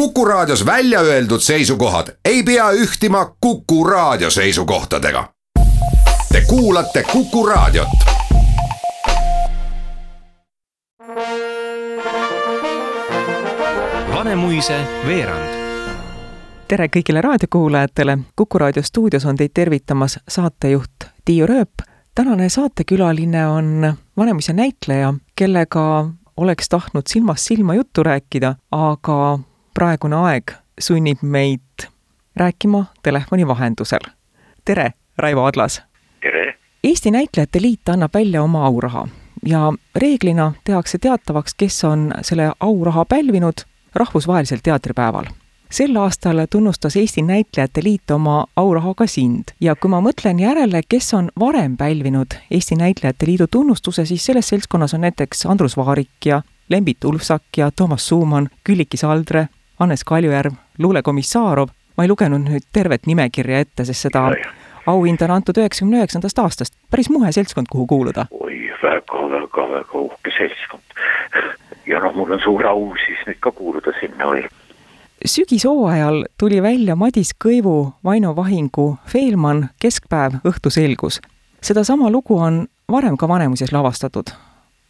Kuku Raadios välja öeldud seisukohad ei pea ühtima Kuku Raadio seisukohtadega. Te kuulate Kuku Raadiot. Vanemuise veerand tere kõigile raadiokuulajatele, Kuku raadio stuudios on teid tervitamas saatejuht Tiiu Rööp. tänane saatekülaline on Vanemuise näitleja, kellega oleks tahtnud silmast silma juttu rääkida, aga praegune aeg sunnib meid rääkima telefoni vahendusel. tere, Raivo Adlas! tere! Eesti Näitlejate Liit annab välja oma auraha ja reeglina tehakse teatavaks, kes on selle auraha pälvinud rahvusvahelisel teatripäeval sel aastal tunnustas Eesti Näitlejate Liit oma aurahaga sind ja kui ma mõtlen järele, kes on varem pälvinud Eesti Näitlejate Liidu tunnustuse, siis selles seltskonnas on näiteks Andrus Vaarik ja Lembit Ulfsak ja Toomas Suumann, Külliki Saldre, Hannes Kaljujärv, Luule Komissarov, ma ei lugenud nüüd tervet nimekirja ette, sest seda auhinda on antud üheksakümne üheksandast aastast, päris muhe seltskond, kuhu kuuluda. oi väga, väga, väga uhke seltskond. ja noh, mul on suur au siis nüüd ka kuuluda sinna oli sügishooajal tuli välja Madis Kõivu, Vaino Vahingu Feelmann Keskpäev, õhtu selgus. sedasama lugu on varem ka Vanemuises lavastatud.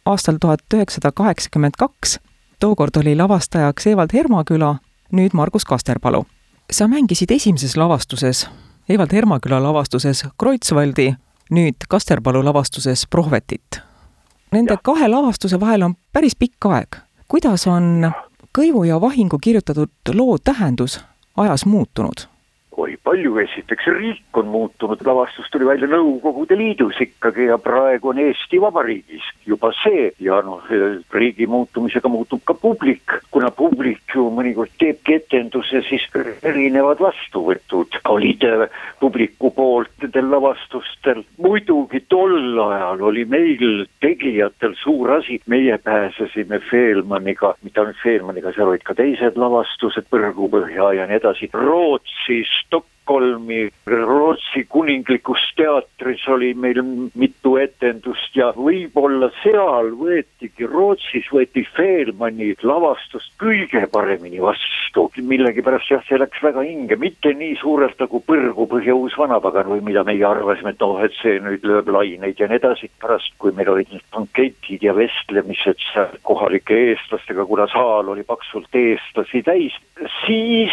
aastal tuhat üheksasada kaheksakümmend kaks, tookord oli lavastajaks Evald Hermaküla, nüüd Margus Kasterpalu. sa mängisid esimeses lavastuses, Evald Hermaküla lavastuses Kreutzwaldi, nüüd Kasterpalu lavastuses Prohvetit. Nende ja. kahe lavastuse vahel on päris pikk aeg. kuidas on Kõivu ja Vahingu kirjutatud loo tähendus ajas muutunud? Oi, palju, esiteks riik on muutunud, lavastus tuli välja Nõukogude Liidus ikkagi ja praegu on Eesti Vabariigis juba see ja noh, riigi muutumisega muutub ka publik, kuna publik ju mõnikord teebki etenduse, siis erinevad vastuvõtud olid äh, publiku poolt nendel lavastustel. muidugi tol ajal oli meil tegijatel suur asi, meie pääsesime Feelmanniga, mitte ainult Feelmanniga, seal olid ka teised lavastused, Põrgupõhja ja nii edasi, Rootsis TikTok Stockholmi Rootsi kuninglikus teatris oli meil mitu etendust ja võib-olla seal võetigi, Rootsis võeti Feelmanni lavastust kõige paremini vastu. millegipärast jah, see läks väga hinge, mitte nii suurelt nagu Põrgu Põhja Uus Vanapagan või mida meie arvasime, et noh, et see nüüd lööb laineid ja nii edasi. pärast, kui meil olid need banketid ja vestlemised seal kohalike eestlastega, kuna saal oli paksult eestlasi täis, siis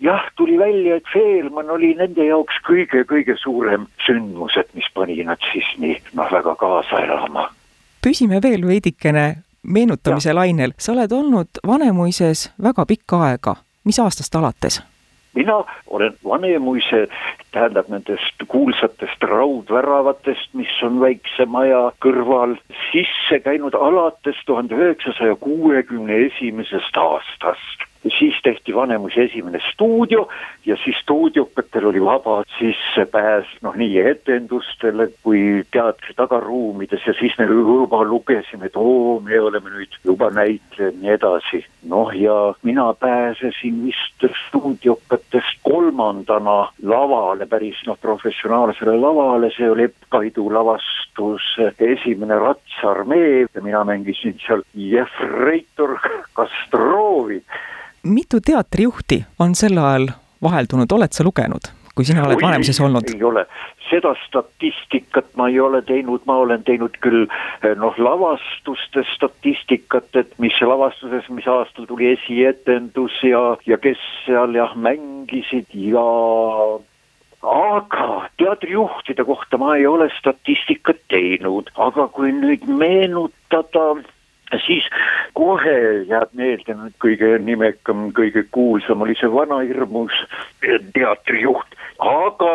jah, tuli välja, et Feelmann oli nende jaoks kõige-kõige suurem sündmus, et mis pani nad siis nii noh, väga kaasa elama. püsime veel veidikene meenutamise ja. lainel, sa oled olnud Vanemuises väga pikka aega, mis aastast alates? mina olen Vanemuise, tähendab nendest kuulsatest raudväravatest, mis on väikse maja kõrval, sisse käinud alates tuhande üheksasaja kuuekümne esimesest aastast siis tehti Vanemuise esimene stuudio ja siis stuudiokatel oli vaba sissepääs noh, nii etendustele kui teatri tagaruumides ja siis me juba lugesime, et oo, me oleme nüüd juba näitlejad, nii edasi. noh, ja mina pääsesin vist stuudiokatest kolmandana lavale, päris noh, professionaalsele lavale, see oli Epp Kaidu lavastus Esimene ratsarmee ja mina mängisin seal Jefreitor Kastrovi mitu teatrijuhti on sel ajal vaheldunud, oled sa lugenud, kui sina oled Vanemuises olnud? ei ole, seda statistikat ma ei ole teinud, ma olen teinud küll eh, noh, lavastuste statistikat, et mis lavastuses, mis aastal tuli esietendus ja, ja kes seal jah mängisid ja aga teatrijuhtide kohta ma ei ole statistikat teinud, aga kui nüüd meenutada siis kohe jääb meelde nüüd kõige nimekam, kõige kuulsam oli see Vanahirmus teatrijuht, aga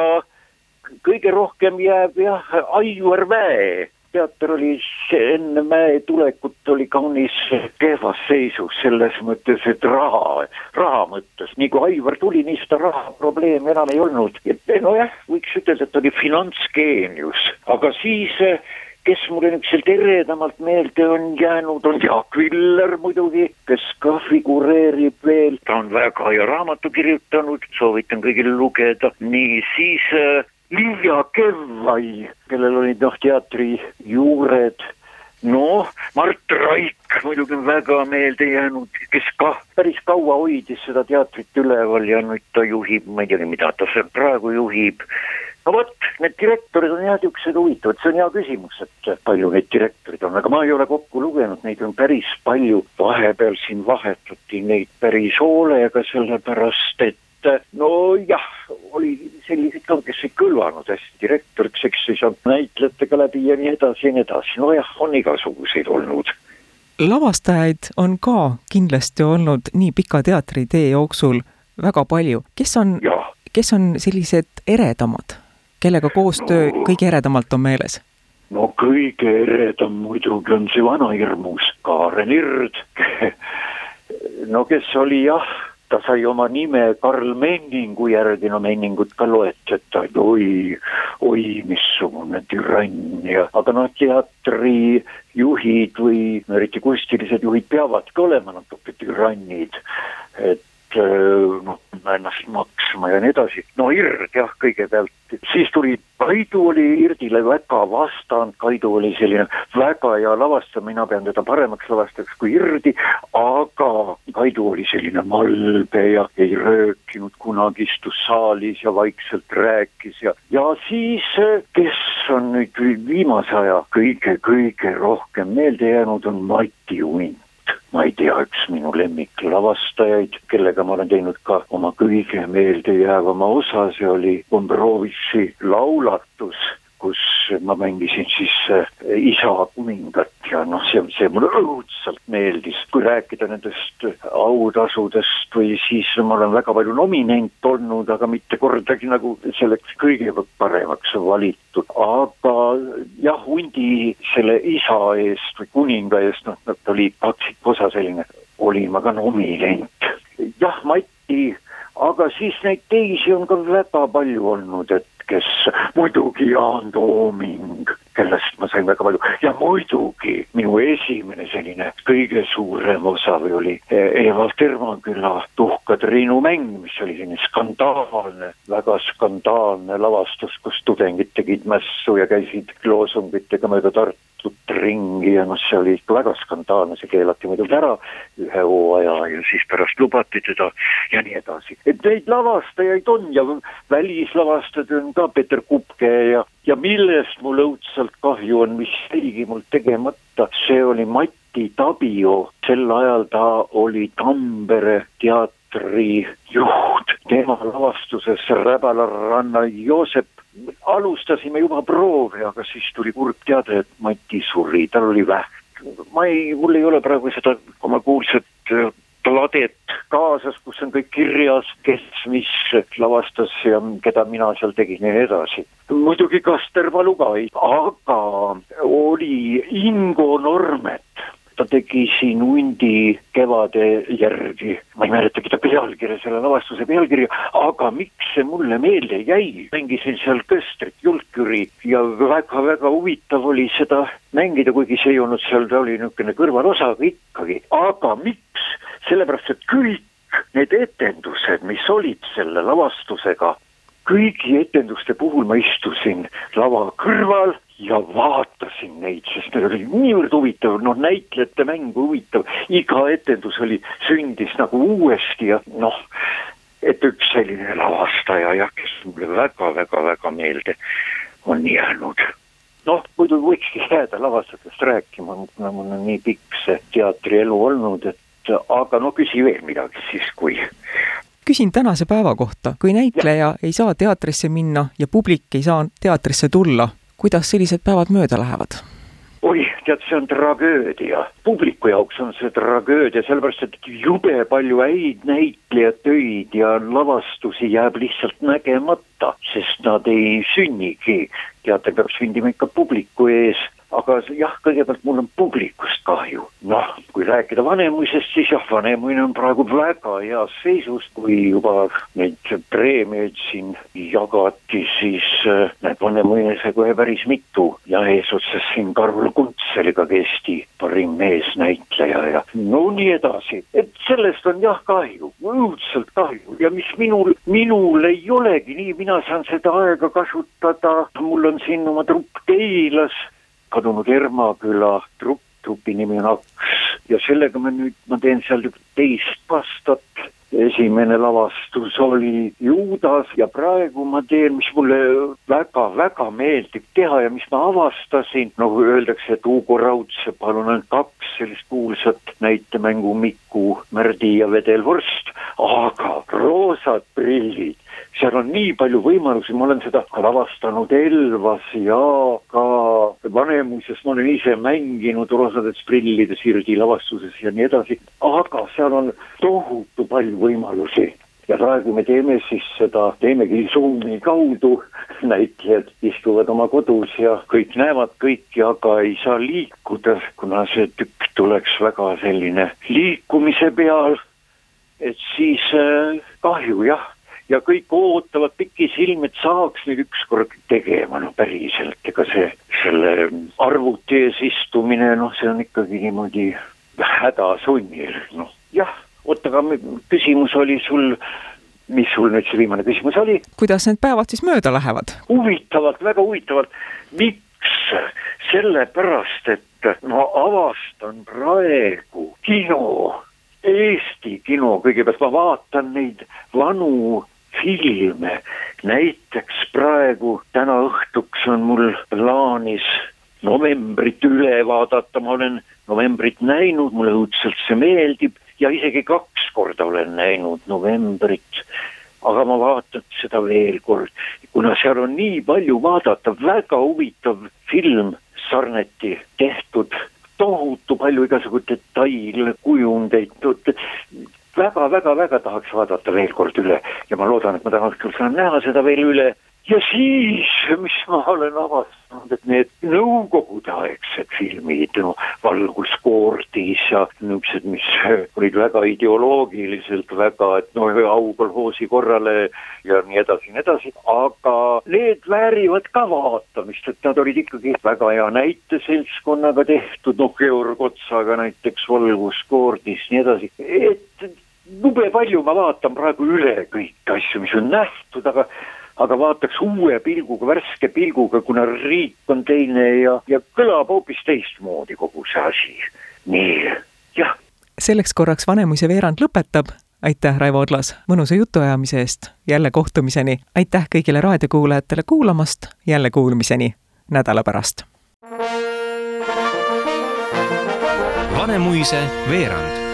kõige rohkem jääb jah, Aivar Mäe teater oli enne mäe tulekut oli kaunis kehvas seisus selles mõttes, et raha, raha mõttes, nii kui Aivar tuli, nii seda raha probleemi enam ei olnud. nojah, võiks ütelda, et oli finantsgeenius, aga siis kes mulle niisuguselt eredamalt meelde on jäänud, on Jaak Viller muidugi, kes ka figureerib veel, ta on väga hea raamatu kirjutanud, soovitan kõigil lugeda, nii siis äh, Liia Kevvai, kellel olid noh, teatri juured. Noh, Mart Raik muidugi on väga meelde jäänud, kes kah päris kaua hoidis seda teatrit üleval ja nüüd ta juhib, ma ei teagi, mida ta seal praegu juhib. No vot, need direktorid on jah niisugused huvitavad, see on hea küsimus, et palju neid direktoreid on, aga ma ei ole kokku lugenud, neid on päris palju. vahepeal siin vahetati neid päris hoolega, sellepärast et nojah, oli selliseid ka, kes ei kõlvanud hästi direktoriks, eks ei saanud näitlejatega läbi ja nii edasi ja nii edasi, nojah, on igasuguseid olnud. Lavastajaid on ka kindlasti olnud nii pika teatritee jooksul väga palju, kes on, kes on sellised eredamad, kellega koostöö no, kõige eredamalt on meeles? no kõige eredam muidugi on see vanahirmus, Kaaren Ird no kes oli jah ta sai oma nime Karl Menningu järgi, no Menningut ka loetletaid, oi, oi missugune türann ja, aga noh, teatrijuhid või eriti kunstilised juhid peavadki olema natuke türannid, et noh, ennast maksma ja nii edasi. no Ird jah, kõigepealt, siis tuli, Kaidu oli Irdile väga vastand, Kaidu oli selline väga hea lavastaja, mina pean teda paremaks lavastajaks kui Irdi, aga Kaidu oli selline malbe ja ei röökinud kunagi, istus saalis ja vaikselt rääkis ja, ja siis, kes on nüüd viimase aja kõige-kõige rohkem meelde jäänud, on Mati Unt ma ei tea, üks minu lemmiklavastajaid, kellega ma olen teinud ka oma kõige meeldejäävama osa, see oli Gombrowiczi laulatus kus ma mängisin siis äh, isa kuningat ja noh, see, see mulle õudselt meeldis. kui rääkida nendest autasudest või siis ma olen väga palju nominent olnud, aga mitte kordagi nagu selleks kõige paremaks valitud. aga jah, hundi selle isa eest või kuninga eest, noh, ta oli kaksikosa selline, olin ma ka nominent. jah, Mati aga siis neid teisi on ka väga palju olnud, et kes muidugi Jaan Tooming, kellest ma sain väga palju. Ja muidugi minu esimene selline kõige suurem osa või oli Eva Tervanküla Tuhka-Triinu mäng, mis oli selline skandaalne, väga skandaalne lavastus, kus tudengid tegid mässu ja käisid loosungitega mööda Tartut ringi ja noh, see oli väga skandaalne, see keelati muidugi ära ühe hooaja ja siis pärast lubati teda ja nii edasi. et neid lavastajaid on ja välislavastajad on ka Peeter Kupke ja, ja millest mul õudselt kahju on, mis jäigi mul tegemata, see oli Mati Tabio, sel ajal ta oli Tampere teatri juht, tema lavastuses Räbala ranna Joosep alustasime juba proove, aga siis tuli kurb teade, et Mati suri, tal oli vähk. ma ei, mul ei ole praegu seda oma kuulsat pladet kaasas, kus on kõik kirjas, kes mis lavastas ja keda mina seal tegin ja nii edasi. muidugi Kaster Valu ka, aga oli Ingo Normet ta tegi siin hundi kevade järgi, ma ei mäletagi ta pealkirja, selle lavastuse pealkirja, aga miks see mulle meelde jäi, mängisin seal Köstrit, Julküri ja väga-väga huvitav oli seda mängida, kuigi see ei olnud seal, ta oli niisugune kõrvalosa, aga ikkagi, aga miks, sellepärast et kõik need etendused, mis olid selle lavastusega, kõigi etenduste puhul ma istusin lava kõrval ja vaatasin neid, sest need olid niivõrd huvitav, noh näitlejate mäng huvitav, iga etendus oli, sündis nagu uuesti ja noh, et üks selline lavastaja jah, kes mulle väga-väga-väga meelde on jäänud. noh, muidu võikski jääda lavastajatest rääkima, kuna mul on nii pikk see teatrielu olnud, et aga no küsi veel midagi siis, kui küsin tänase päeva kohta, kui näitleja ja. ei saa teatrisse minna ja publik ei saa teatrisse tulla, kuidas sellised päevad mööda lähevad? oi, tead, see on tragöödia, publiku jaoks on see tragöödia, sellepärast et jube palju häid näitlejatöid ja lavastusi jääb lihtsalt nägemata, sest nad ei sünnigi. teater peab sündima ikka publiku ees aga jah, kõigepealt mul on publikust kahju. noh, kui rääkida Vanemuisest, siis jah, Vanemuine on praegu väga heas seisus, kui juba neid preemiaid siin jagati, siis äh, näed, Vanemuine sai kohe päris mitu ja eesotsas siin Karl Kuntseliga Eesti parim meesnäitleja ja no nii edasi, et sellest on jah kahju, õudselt kahju. Ja mis minul, minul ei olegi nii, mina saan seda aega kasutada, mul on siin oma trupp Keilas kadunud Ermaküla trupp, trupi nimi on Aks. Ja sellega ma nüüd, ma teen seal teist aastat esimene lavastus oli Juudas ja praegu ma teen, mis mulle väga-väga meeldib teha ja mis ma avastasin, nagu öeldakse, et Hugo Raudsepal on ainult kaks sellist kuulsat näitemängu Miku Märdi ja Vedelvorst, aga roosad prillid. Seal on nii palju võimalusi, ma olen seda lavastanud Elvas ja ka Vanemuises, ma olen ise mänginud rosades prillides Hirdi lavastuses ja nii edasi, aga seal on tohutu palju võimalusi. Ja praegu me teeme siis seda, teemegi Zoomi kaudu, näitlejad istuvad oma kodus ja kõik näevad kõiki, aga ei saa liikuda, kuna see tükk tuleks väga selline liikumise peal, et siis äh, kahju jah ja kõik ootavad pikisilmi, et saaks nüüd ükskord tegema, no päriselt, ega see, selle arvuti ees istumine, noh, see on ikkagi niimoodi hädasunnil, noh, jah, oota, aga küsimus oli sul, mis sul nüüd see viimane küsimus oli? kuidas need päevad siis mööda lähevad? huvitavalt, väga huvitavalt, miks? sellepärast, et ma avastan praegu kino Eesti kino, kõigepealt ma vaatan neid vanu filme. näiteks praegu täna õhtuks on mul plaanis novembrit üle vaadata, ma olen novembrit näinud, mulle õudselt see meeldib ja isegi kaks korda olen näinud novembrit. aga ma vaatan seda veel kord, kuna seal on nii palju vaadata, väga huvitav film Sarneti tehtud tohutu palju igasugu detaile, kujundeid, väga-väga-väga tahaks vaadata veel kord üle. Ja ma loodan, et ma täna õhtul saan näha seda veel üle. Ja siis, mis ma olen avastanud, et need nõukogudeaegsed filmid, no Valguskoordis ja niisugused, mis olid väga ideoloogiliselt väga, et noh, au kolhoosi korrale ja nii edasi ja nii edasi, aga need väärivad ka vaatamist, et nad olid ikkagi väga hea näiteseltskonnaga tehtud, noh, Georg Otsaga näiteks Valguskoordis, nii edasi, et jube palju ma vaatan praegu üle kõiki asju, mis on nähtud, aga aga vaataks uue pilguga, värske pilguga, kuna riik on teine ja, ja kõlab hoopis teistmoodi kogu see asi. nii, jah. selleks korraks Vanemuise veerand lõpetab. aitäh, Raivo Odlas, mõnusa jutuajamise eest. jälle kohtumiseni. aitäh kõigile raadiokuulajatele kuulamast. jälle kuulmiseni nädala pärast. Vanemuise veerand